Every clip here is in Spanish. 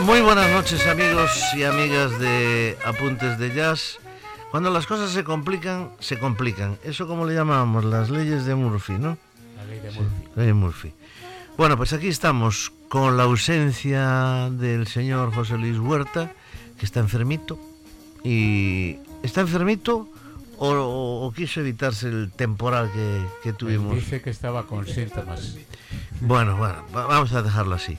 Muy buenas noches amigos y amigas de Apuntes de Jazz. Cuando las cosas se complican, se complican. Eso como le llamamos las leyes de Murphy, ¿no? Murphy. Bueno, pues aquí estamos con la ausencia del señor José Luis Huerta, que está enfermito. Y está enfermito o, o- o quiso evitarse el temporal que, que Él tuvimos. dice que estaba con síntomas. Bueno, bueno, va- vamos a dejarlo así.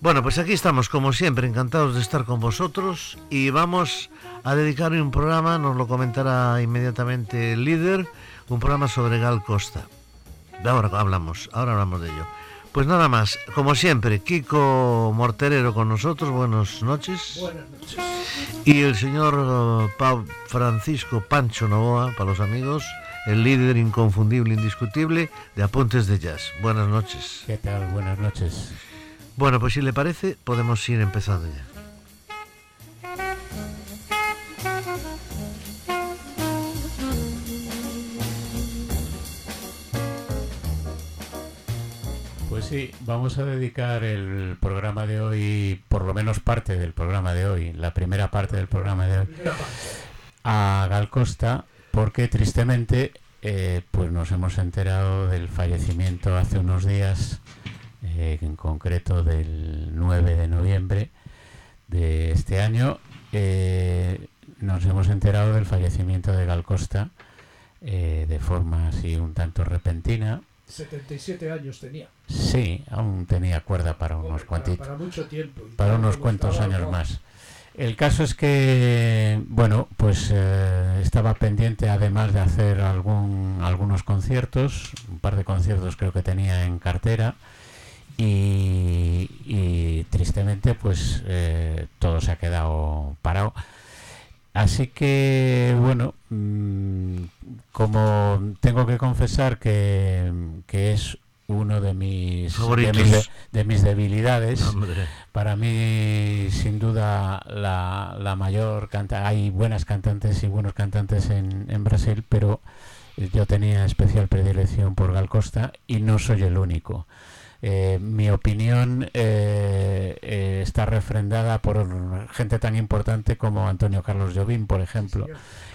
Bueno, pues aquí estamos, como siempre, encantados de estar con vosotros y vamos a dedicar un programa, nos lo comentará inmediatamente el líder, un programa sobre Gal Costa. De ahora hablamos, ahora hablamos de ello. Pues nada más, como siempre, Kiko Morterero con nosotros, buenas noches. Buenas noches. Y el señor eh, Pau Francisco Pancho Novoa, para los amigos, el líder inconfundible, indiscutible de Apuntes de Jazz. Buenas noches. ¿Qué tal? Buenas noches. Bueno, pues si le parece, podemos ir empezando ya. Sí, vamos a dedicar el programa de hoy, por lo menos parte del programa de hoy, la primera parte del programa de hoy, a Gal Costa, porque tristemente eh, pues nos hemos enterado del fallecimiento hace unos días, eh, en concreto del 9 de noviembre de este año, eh, nos hemos enterado del fallecimiento de Gal Costa de forma así un tanto repentina. 77 años tenía. Sí, aún tenía cuerda para unos cuantitos para mucho tiempo. Para unos cuantos años más. El caso es que, bueno, pues eh, estaba pendiente además de hacer algún, algunos conciertos, un par de conciertos creo que tenía en cartera y, y tristemente pues eh, todo se ha quedado parado. Así que, bueno, mm, como tengo que confesar que, que es uno de mis, de Favoritos. mis, de- de mis debilidades, Hombre, para mí, sin duda, la, la mayor canta hay buenas cantantes y buenos cantantes en, en Brasil, pero yo tenía especial predilección por Gal Costa y no soy el único. Eh, mi opinión eh, eh, está refrendada por gente tan importante como Antonio Carlos Jobim, por ejemplo.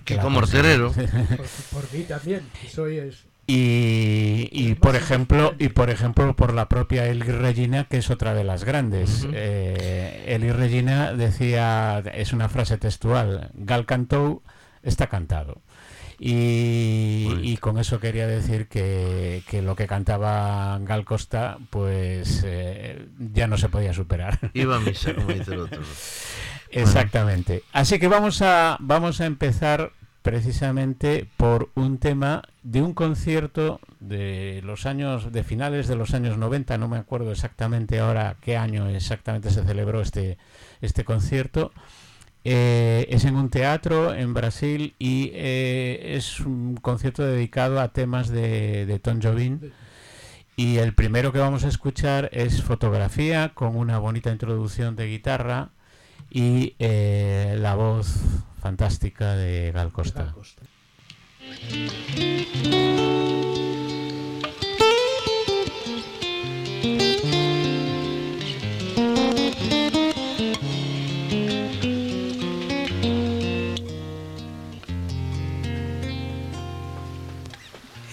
que Morterero. considero- Por, por mí también. Soy es, y, por ejemplo y por ejemplo por la propia Eli Regina que es otra de las grandes Ujú. Eh, Eli Regina decía es una frase textual Gal cantou está cantado y con eso quería decir que, que lo que cantaba Gal Costa pues eh, ya no se podía superar iba a misa, como dice el otro. Exactamente. Así que vamos a, vamos a empezar precisamente por un tema de un concierto de los años, de finales de los años 90, no me acuerdo exactamente ahora qué año exactamente se celebró este, este concierto. Eh, es en un teatro en Brasil y eh, es un concierto dedicado a temas de, de Tom Jobim. Y el primero que vamos a escuchar es fotografía con una bonita introducción de guitarra y eh, la voz fantástica de Gal de Costa. Gal Costa.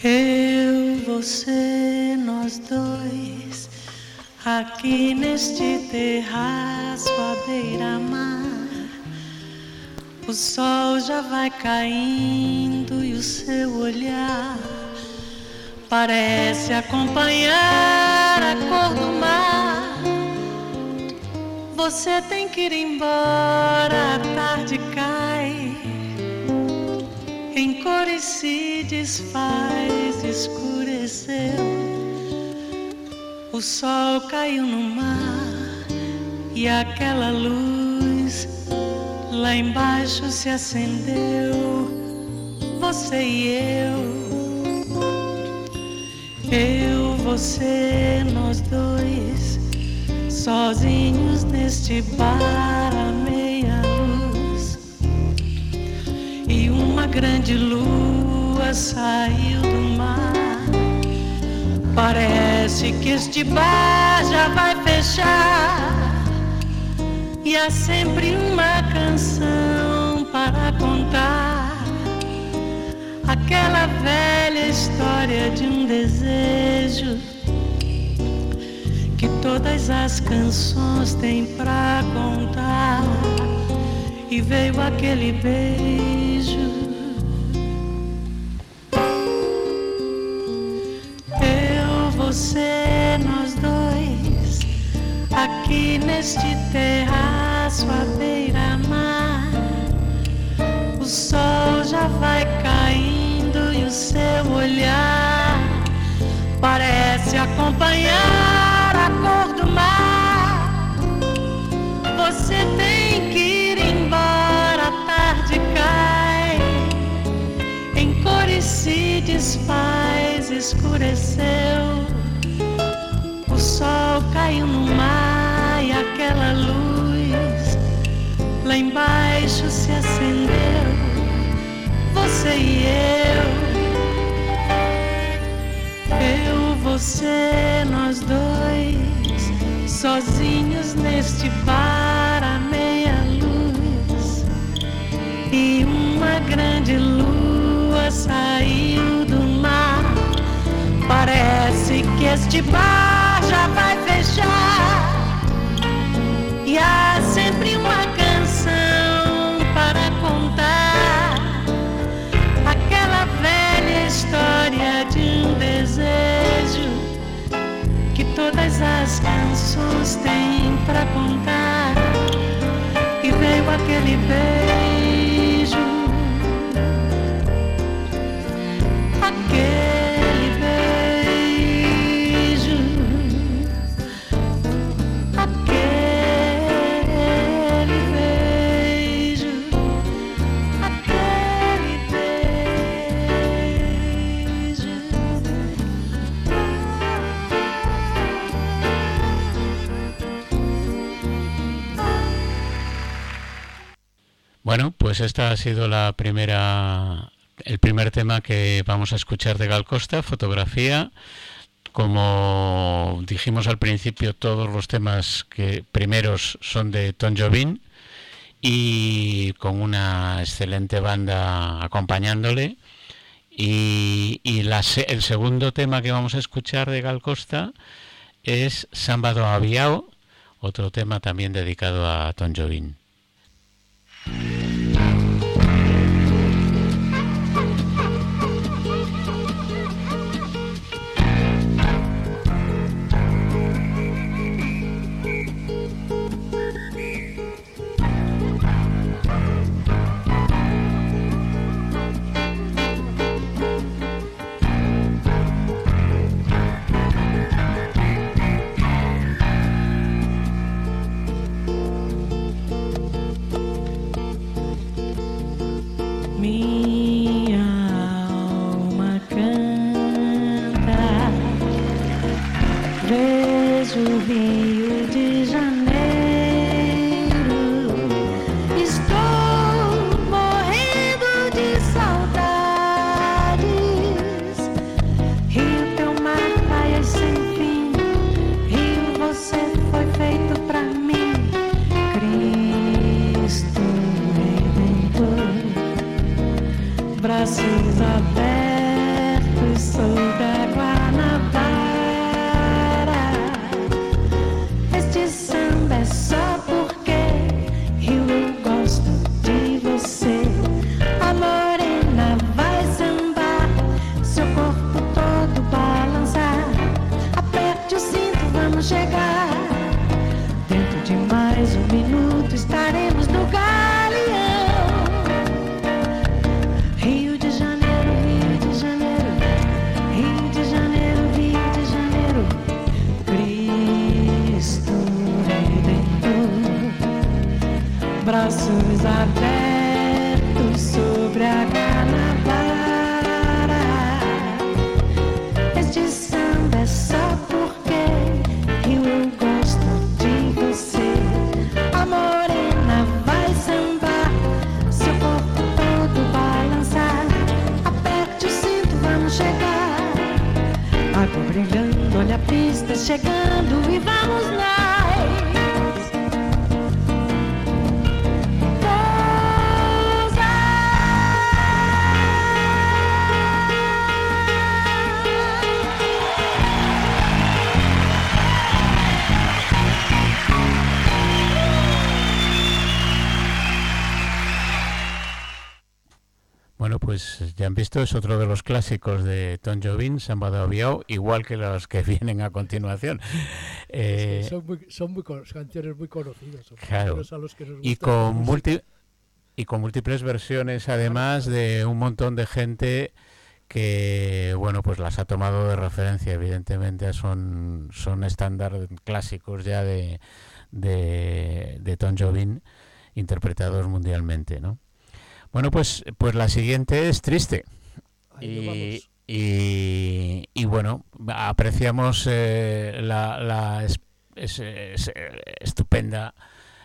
Eu, você, nós dois, aqui neste terraço à beira-mar. O sol já vai caindo e o seu olhar parece acompanhar a cor do mar. Você tem que ir embora, a tarde cai em cores se desfaz, escureceu. O sol caiu no mar e aquela luz lá embaixo se acendeu. Você e eu. Eu, você, nós dois, sozinhos neste bar à meia luz. E uma grande lua saiu do mar. Parece que este bar já vai fechar. E há sempre uma canção para contar. Aquela velha história de um desejo que todas as canções têm pra contar. E veio aquele beijo. Eu, você, nós dois, aqui neste terraço à beira-mar. O sol já vai caindo e o seu olhar parece acompanhar a cor do mar. Você tem que ir embora, a tarde cai, em cores se desfaz, escureceu. O sol caiu no mar e aquela luz embaixo se acendeu. Você e eu, eu, você, nós dois, sozinhos neste bar à meia luz. E uma grande lua saiu do mar. Parece que este bar já vai fechar. Canções têm para contar. E veio aquele beijo. Aquele pues esta ha sido la primera, el primer tema que vamos a escuchar de Gal Costa, fotografía. Como dijimos al principio, todos los temas que primeros son de Tom Jobim y con una excelente banda acompañándole. Y, el segundo tema que vamos a escuchar de Gal Costa es Sábado Aviao, otro tema también dedicado a Tom Jobim. água brilhando, olha a pista chegando e vamos nós. Pues ya han visto, es otro de los clásicos de Tom Jobim, Samba de Aviao, igual que los que vienen a continuación. Eh, son, muy, son muy canciones muy conocidas. son Claro. a los que nos y con y múltiples versiones además de un montón de gente que bueno pues las ha tomado de referencia evidentemente son son estándar clásicos ya de de, de Tom Jobim interpretados mundialmente ¿no? Bueno pues pues la siguiente es triste y, y, y, bueno, apreciamos eh, la, la es- es- es- estupenda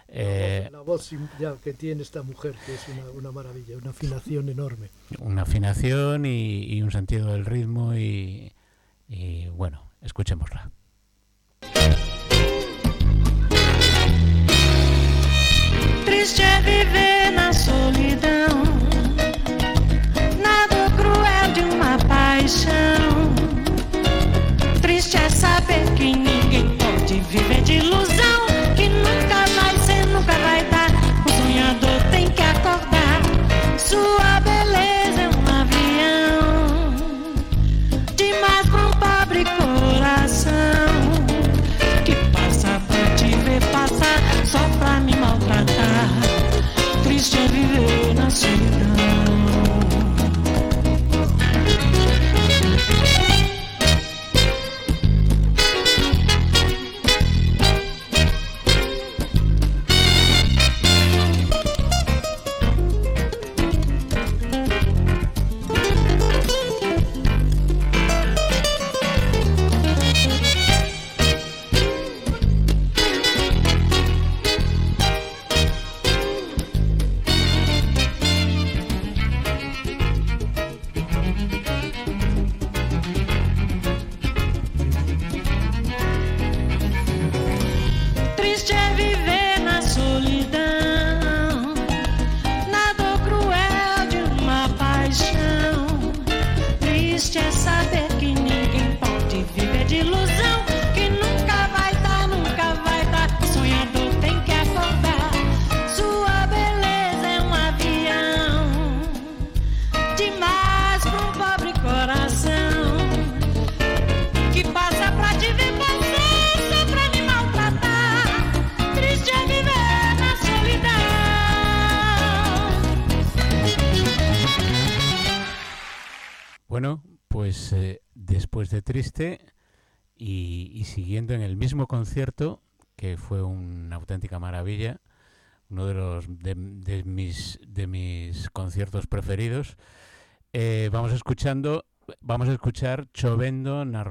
eh, la voz sim- ya que tiene esta mujer, que es una, una maravilla, una afinación enorme. una afinación y, y un sentido del ritmo y, y, bueno, escuchémosla. Triste é viver na solidão, na dor cruel de uma paixão. Triste é saber que ninguém concierto, que fue una auténtica maravilla, uno de los de, mis de mis conciertos preferidos, eh, vamos escuchando, vamos a escuchar Chovendo na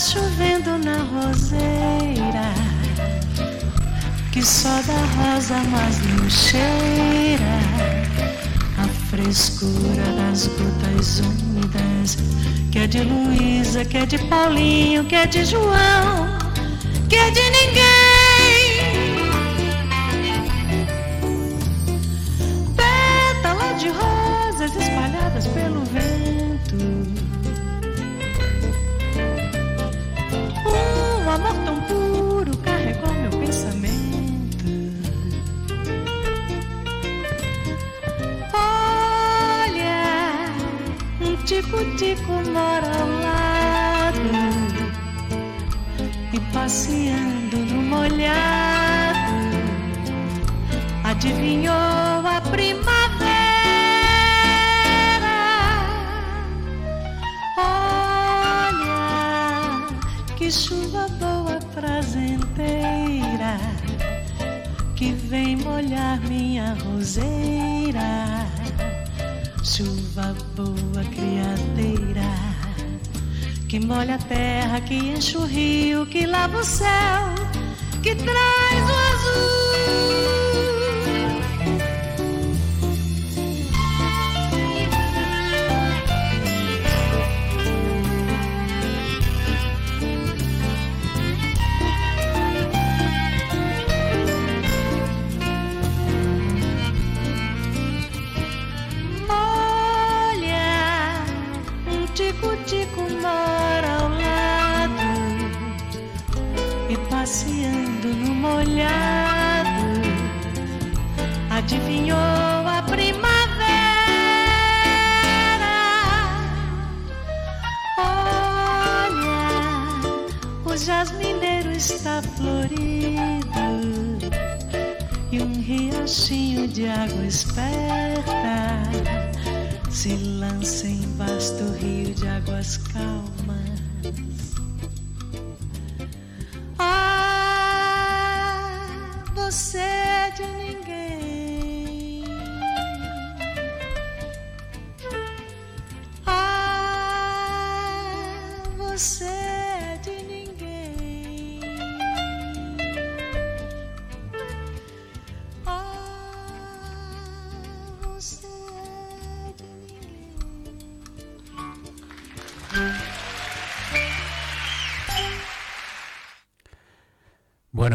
chovendo na roseira, que só da rosa, mas não cheira a frescura das gotas úmidas, que é de Luísa, que é de Paulinho, que é de João, que é de ninguém. Molha a terra, que enche o rio, que lava o céu, que traz o azul. buscar.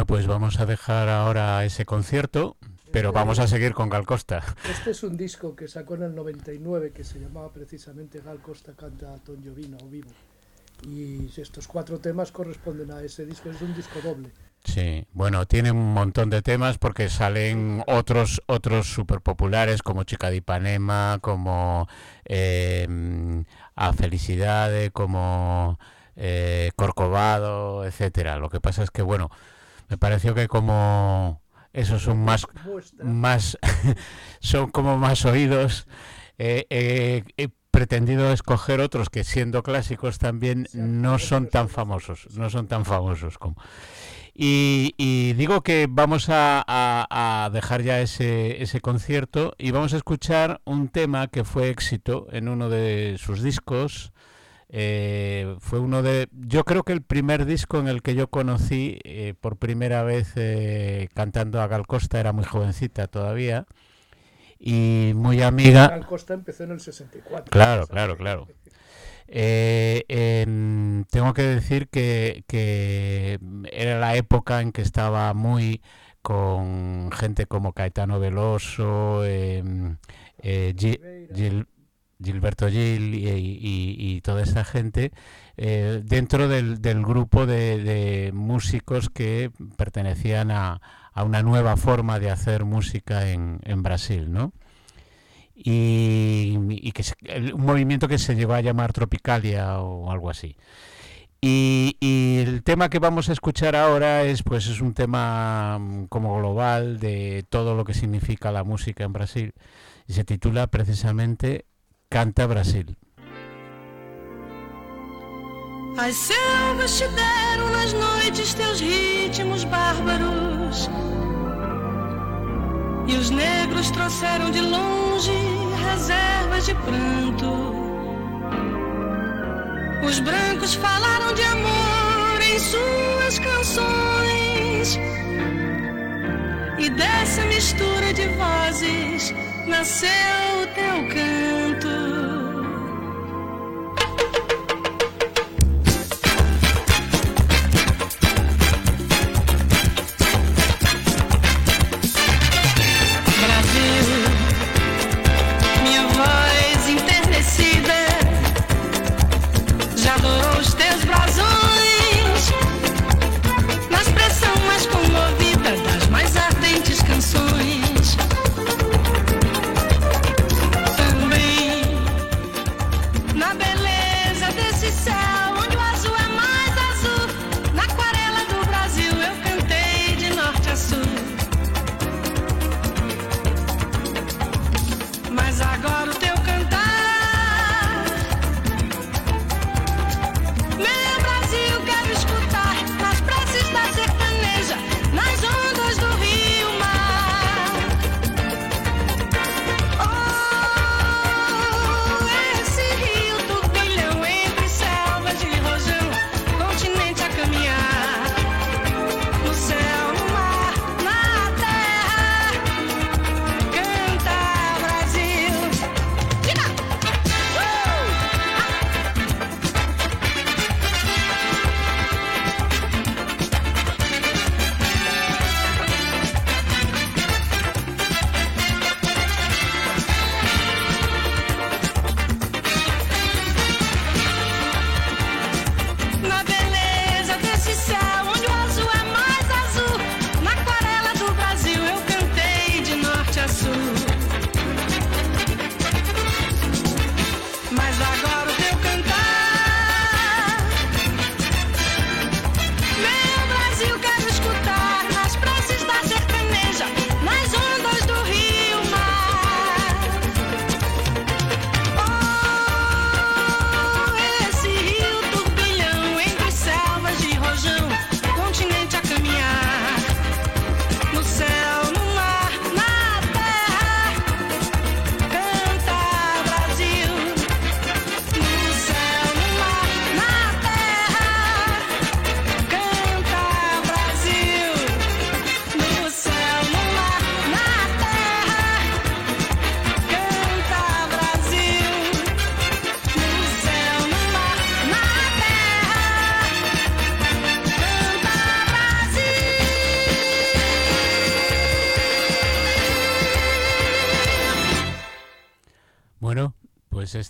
Vamos a dejar ahora ese concierto, pero vamos a seguir con Gal Costa. Este es un disco que sacó en el 99 que se llamaba precisamente Gal Costa canta a Ton Jovino o vivo. Y estos cuatro temas corresponden a ese disco, es un disco doble. Sí, bueno, tiene un montón de temas porque salen otros otros super populares como Chica de Ipanema, como eh, A Felicidade, como eh, Corcovado, etcétera. Lo que pasa es que bueno, me pareció que como esos son más más son como más oídos eh, eh, he pretendido escoger otros que siendo clásicos también no son tan famosos no son tan famosos como. Y, digo que vamos a, a, dejar ya ese, ese concierto y vamos a escuchar un tema que fue éxito en uno de sus discos eh, fue uno de, yo creo que el primer disco en el que yo conocí eh, por primera vez eh, cantando a Gal Costa, era muy jovencita todavía y muy amiga. Gal Costa empezó en el 64. Claro, claro, claro. tengo que decir que, que, era la época en que estaba muy con gente como Caetano Veloso, em, Gil, Gilberto Gil y, toda esta gente eh, dentro del, grupo de, músicos que pertenecían a, una nueva forma de hacer música en, Brasil, ¿no? Y, que un movimiento que se llevó a llamar Tropicalia o algo así. Y, y, el tema que vamos a escuchar ahora es pues es un tema mm, como global de todo lo que significa la música en Brasil y se titula precisamente Canta Brasil. As selvas te deram nas noites teus ritmos bárbaros. E os negros trouxeram de longe reservas de pranto. Os brancos falaram de amor em suas canções. E dessa mistura de vozes nasceu o teu canto.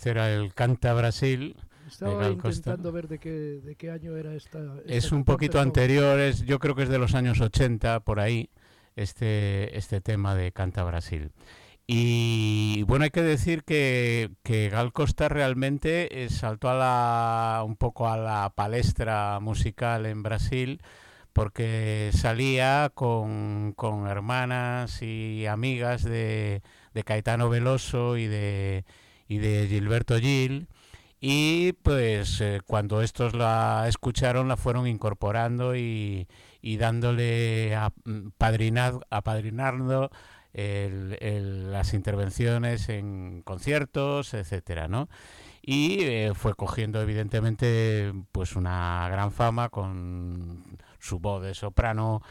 Este era el Canta Brasil. Estaba intentando ver de qué, de qué año era esta. es un poquito anterior, es, yo creo que es de los años 80, por ahí, este, este tema de Canta Brasil. Y bueno, hay que decir que, que Gal Costa realmente eh, saltó a la, un poco a la palestra musical en Brasil porque salía con, con hermanas y amigas de, de Caetano Veloso y de, y de Gilberto Gil. Y pues eh, cuando estos la escucharon la fueron incorporando y, y dándole a, mm, apadrinando las intervenciones en conciertos, etcétera, ¿no? Y eh, fue cogiendo evidentemente pues una gran fama con su voz de soprano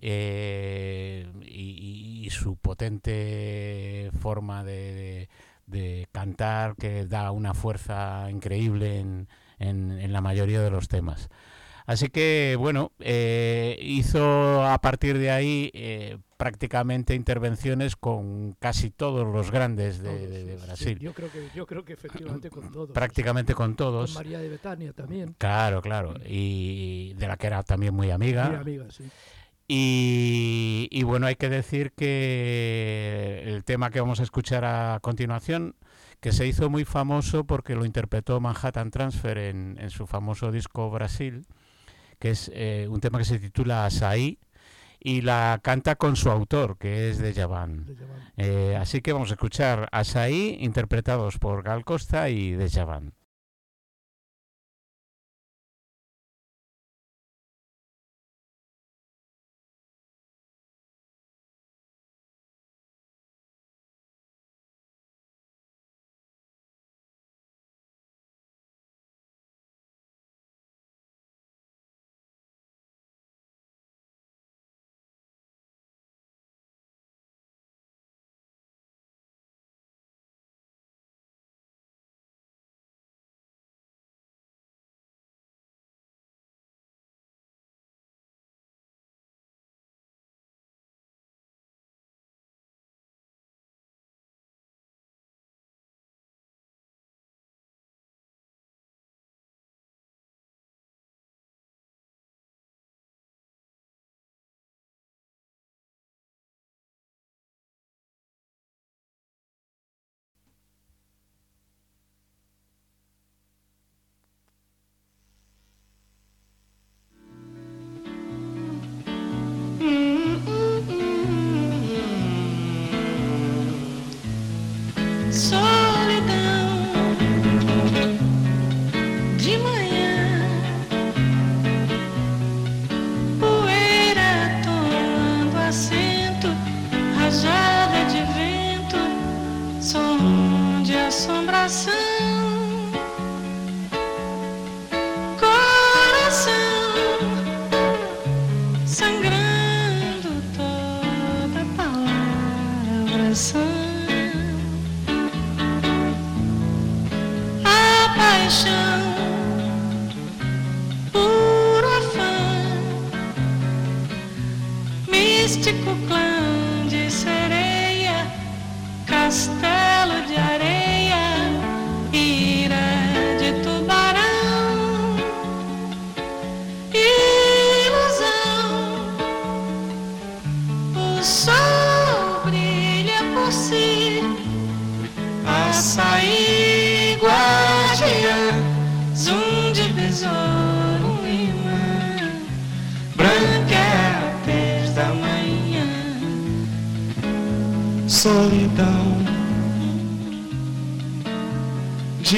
eh, y, su potente forma de cantar que da una fuerza increíble en, en, la mayoría de los temas. Así que, bueno, eh, hizo a partir de ahí eh, prácticamente intervenciones con casi todos los grandes de, Brasil. yo, creo que, yo creo que efectivamente con todos. Prácticamente con todos. Con María de Betania también. Claro, claro. Y de la que era también muy amiga. Muy amiga, sí. Y, bueno, hay que decir que el tema que vamos a escuchar a continuación, que se hizo muy famoso porque lo interpretó Manhattan Transfer en, su famoso disco Brasil, que es eh, un tema que se titula Asaí, y la canta con su autor, que es de Javan. Eh, así que vamos a escuchar Asaí, interpretados por Gal Costa y de Javan.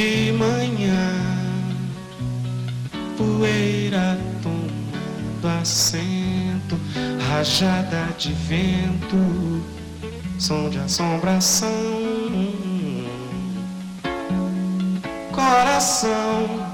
De manhã, poeira tomando assento, rajada de vento, som de assombração, coração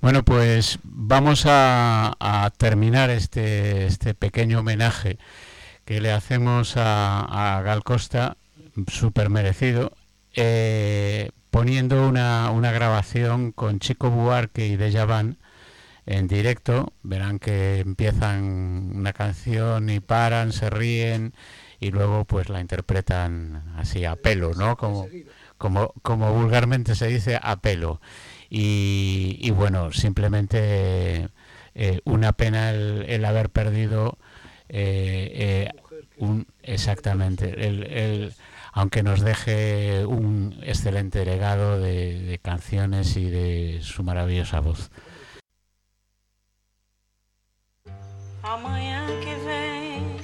Bueno, pues vamos a, a terminar este, este pequeño homenaje que le hacemos a, a Gal Costa, súper merecido, eh, poniendo una, una grabación con Chico Buarque y Deja Van en directo. Verán que empiezan una canción y paran, se ríen y luego pues la interpretan así a pelo, ¿no? Como, como, como vulgarmente se dice, a pelo. Y, bueno, simplemente eh, una pena el, haber perdido eh, eh, exactamente, el, aunque nos deje un excelente legado de, canciones y de su maravillosa voz. Amanhã que vem,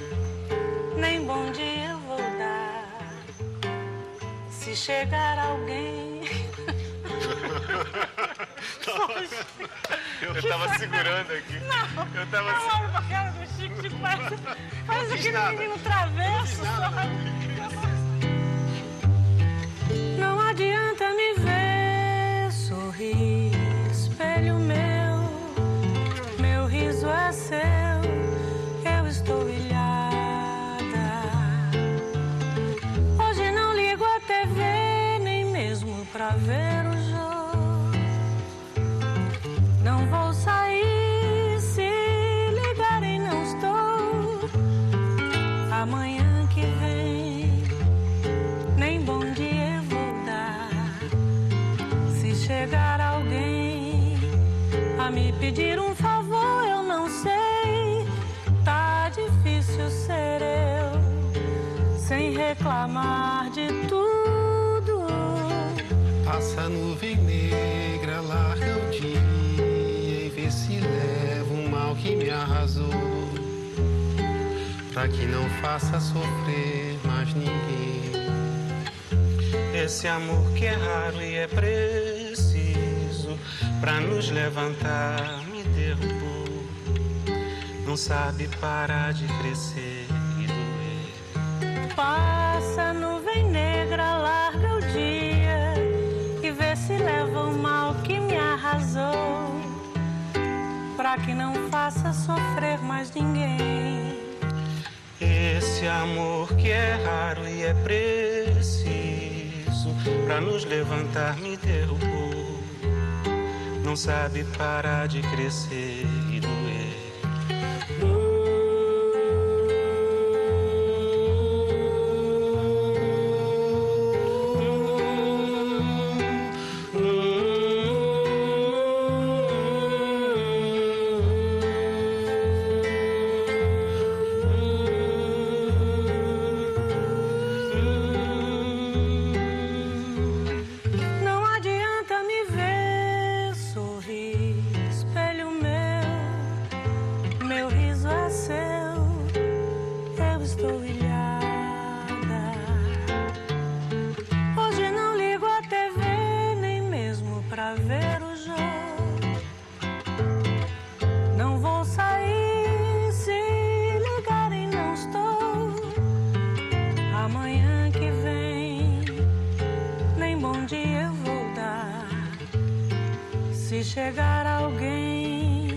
nem bom dia vou dar. Se chegar alguém. Eu tava segurando aqui. Eu tava Eu olho pra cara do Chico, Chico parece, parece aquele menino travesso, sabe? Não adianta me ver sorrir, espelho meu, meu riso é seu, eu estou ilhada. Hoje não ligo a TV, nem mesmo pra ver o sair se ligarem, não estou. Amanhã que vem, nem bom dia eu vou dar. Se chegar alguém a me pedir um favor, eu não sei. Tá difícil ser eu, sem reclamar de tudo. Passa nuvem negra, arrasou. Pra que não faça sofrer mais ninguém. Esse amor que é raro e é preciso pra nos levantar me derrubou. Não sabe parar de crescer e doer. Passa nuvem negra, Pra que não faça sofrer mais ninguém. Esse amor que é raro e é preciso pra nos levantar me derrubou. Não sabe parar de crescer e doer. Chegar alguém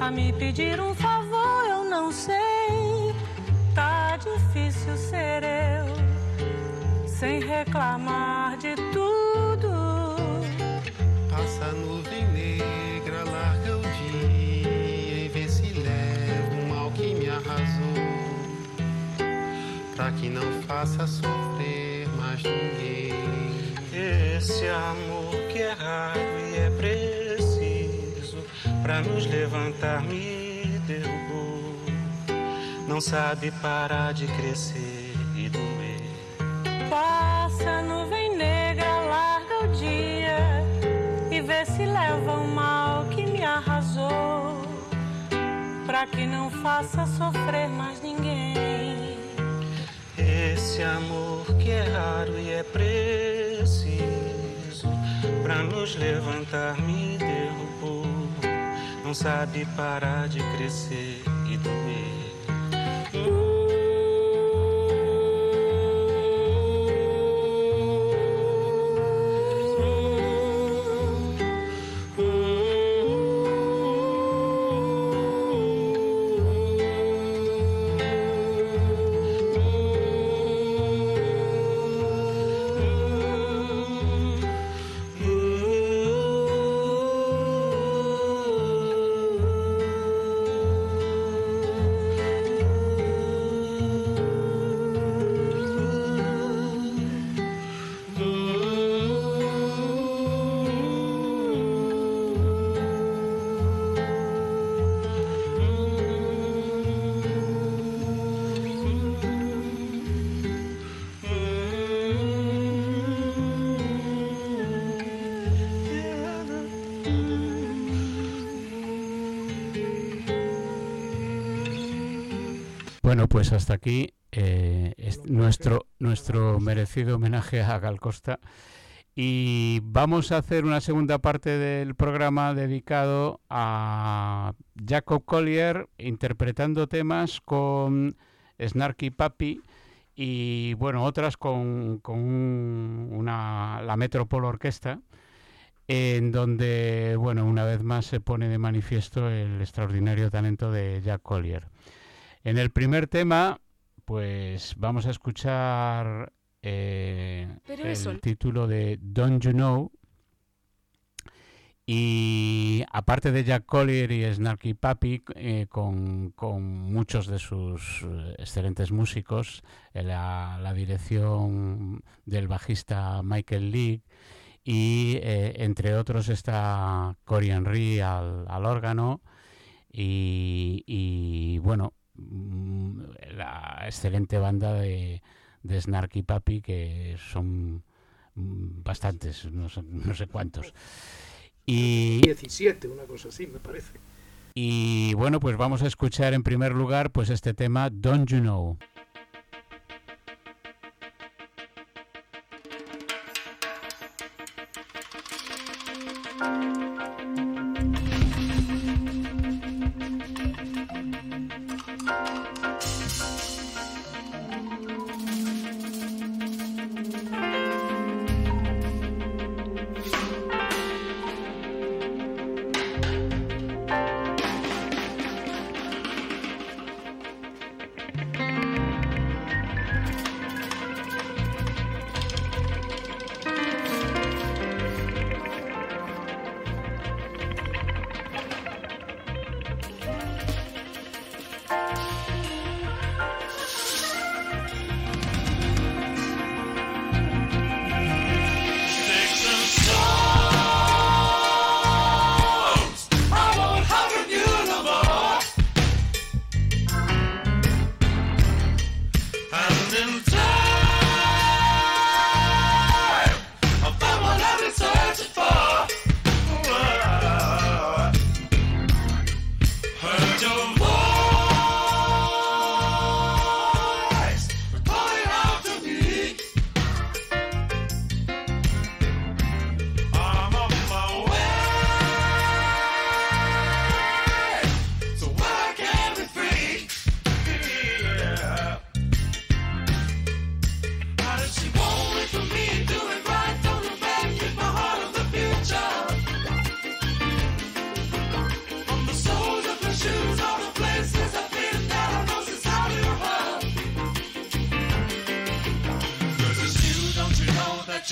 a me pedir um favor, eu não sei. Tá difícil ser eu, sem reclamar de tudo. Passa a nuvem negra, larga o dia e vê se leva o mal que me arrasou. Pra que não faça sofrer mais ninguém. Esse amor que é raro pra nos levantar me derrubou. Não sabe parar de crescer e doer. Passa a nuvem negra, larga o dia e vê se leva o mal que me arrasou. Pra que não faça sofrer mais ninguém. Esse amor que é raro e é preciso pra nos levantar me derrubou. Sabe parar de crescer e doer. Bueno, pues hasta aquí eh, es nuestro, nuestro merecido homenaje a Gal Costa. Y vamos a hacer una segunda parte del programa dedicado a Jacob Collier interpretando temas con Snarky Papi y bueno, otras con, con un- una, la Metropole Orquesta, en donde, bueno, una vez más se pone de manifiesto el extraordinario talento de Jack Collier. En el primer tema, pues vamos a escuchar eh, el eso- título de Don't You Know. Y aparte de Jack Collier y Snarky Papi, eh, con, con muchos de sus eh, excelentes músicos, la, la dirección del bajista Michael League y eh, entre otros está Cory Henry al, al órgano y, y, bueno, Mm, la excelente banda de, de Snarky Papi, que son mm, bastantes, no sé, cuántos. Y, 17, una cosa así, me parece. Y bueno, pues vamos a escuchar en primer lugar pues este tema Don't You Know.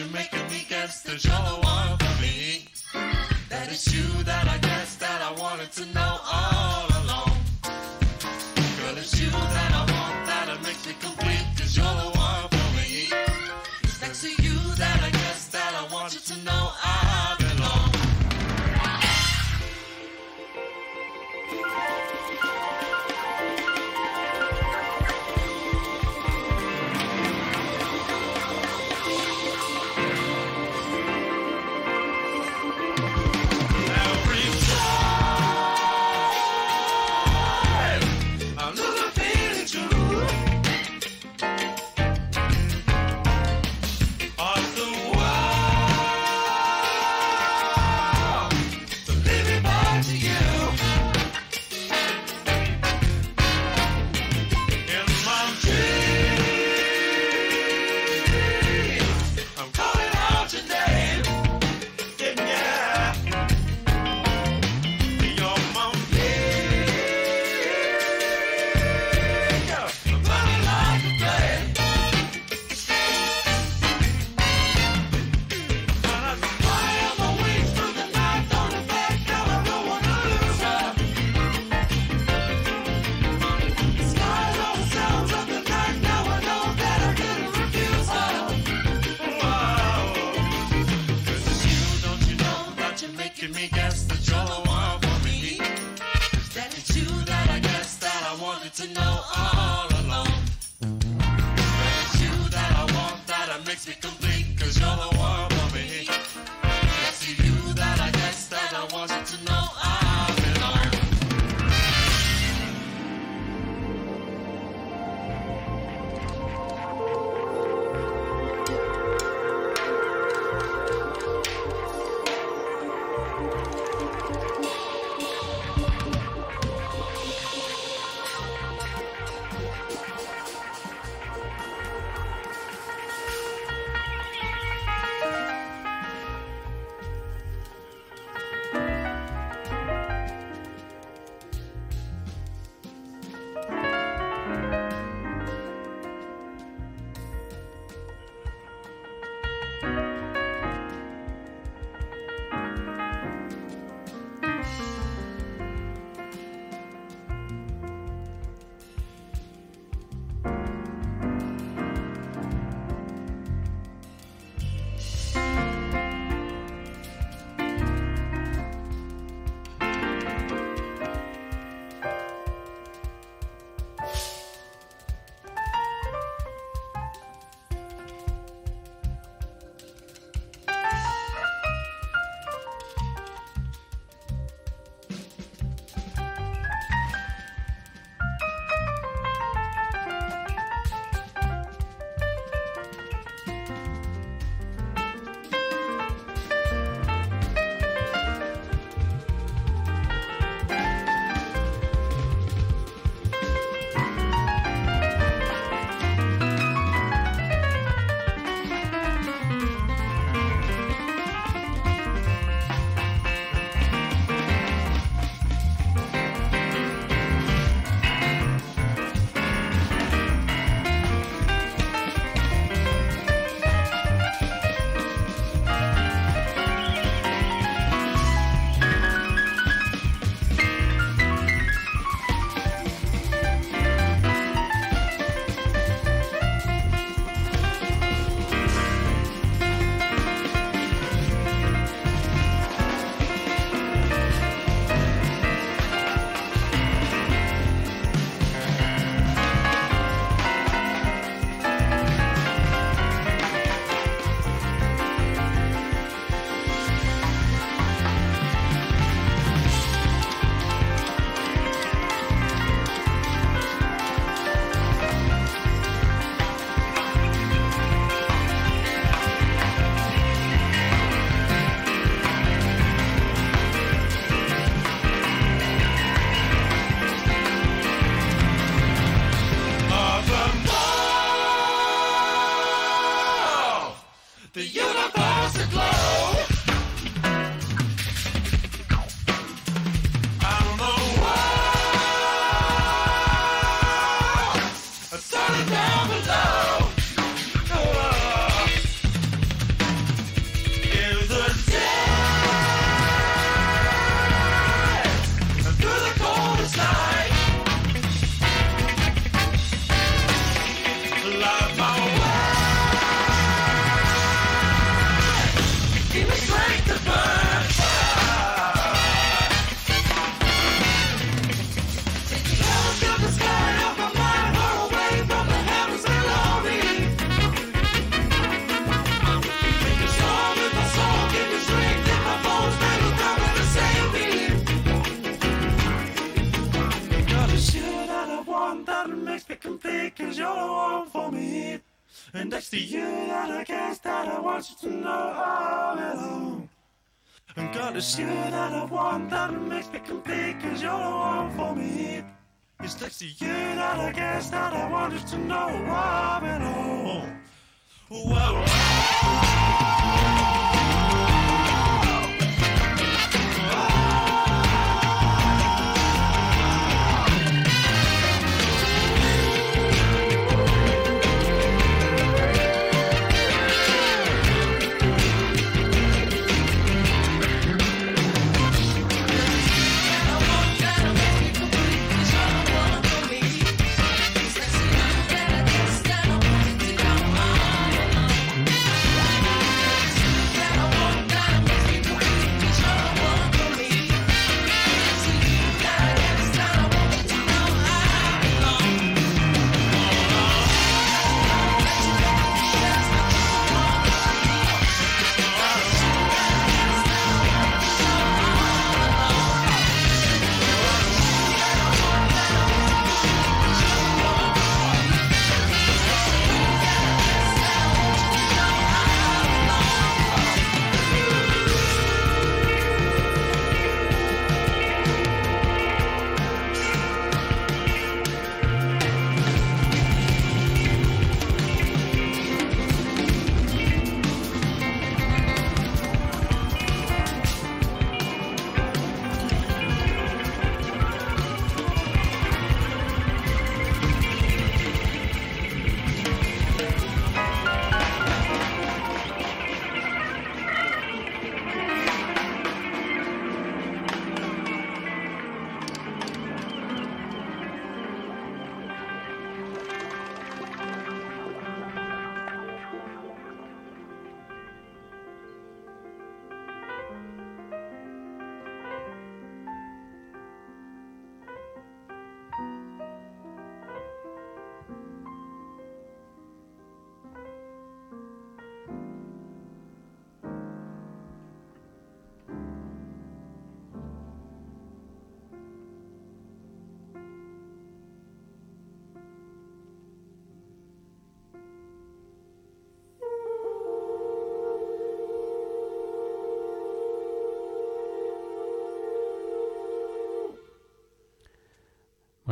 Jamaican weekends that you're the one for me. That it's you that I guess that I wanted to know. Oh. To you that I guess that I want you to know all. And God, it's you that I want that makes me complete, cause you're the one for me. It's next to you that I guess that I want you to know all it all. Whoa.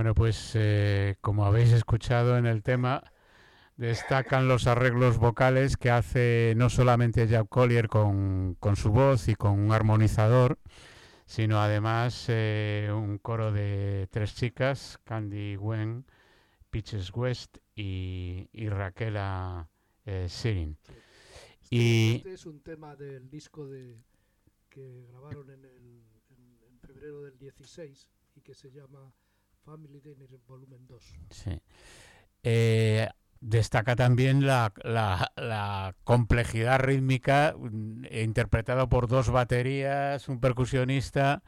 Bueno, pues eh, como habéis escuchado en el tema, destacan los arreglos vocales que hace no solamente Jack Collier con, con su voz y con un armonizador, sino además eh, un coro de tres chicas, Candy Wen, Peaches West y, y Raquela eh, Sirin. Este, Y- este es un tema del disco de, que grabaron en, el, en, en febrero del 16 y que se llama Family Dinner Volumen 2. Sí. Eh, destaca también la, complejidad rítmica mm, eh, interpretado por dos baterías, un percusionista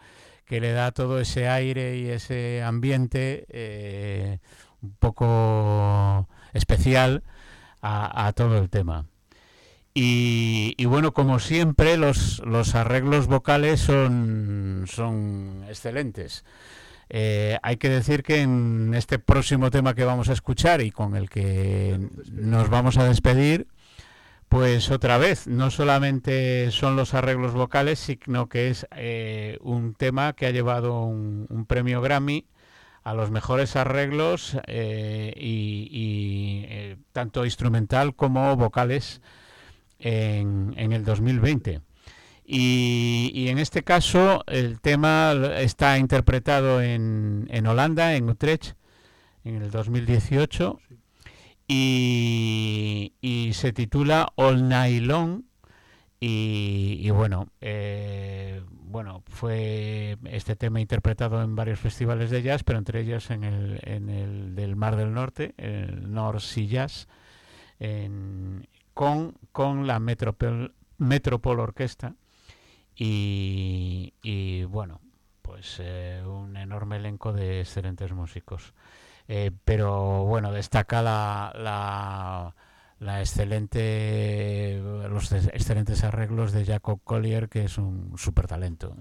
que le da todo ese aire y ese ambiente eh, un poco especial a, todo el tema. Y, bueno, como siempre, los, los arreglos vocales son excelentes. Eh, hay que decir que en este próximo tema que vamos a escuchar y con el que nos vamos a despedir, pues otra vez, no solamente son los arreglos vocales, sino que es eh, un tema que ha llevado un, premio Grammy a los mejores arreglos eh, y, tanto instrumental como vocales en, en el 2020. Y, en este caso el tema está interpretado en, en Holanda, en Utrecht, en el 2018, y, y se titula All Night Long. Y, bueno, eh, bueno, fue este tema interpretado en varios festivales de jazz, pero entre ellos en el, en el del Mar del Norte, el North Sea Jazz, con, con la Metropol, Metropol Orquesta. Y, bueno, pues eh, un enorme elenco de excelentes músicos. Eh, pero bueno, destaca la, la, excelente, los ex- excelentes arreglos de Jacob Collier, que es un súper talento.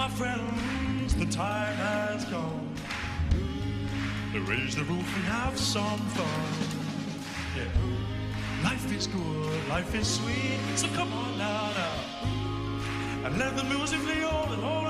my friends, the time has come to raise the roof and have some fun. Yeah. Life is good, life is sweet, so come on now, now. And let the music play all and all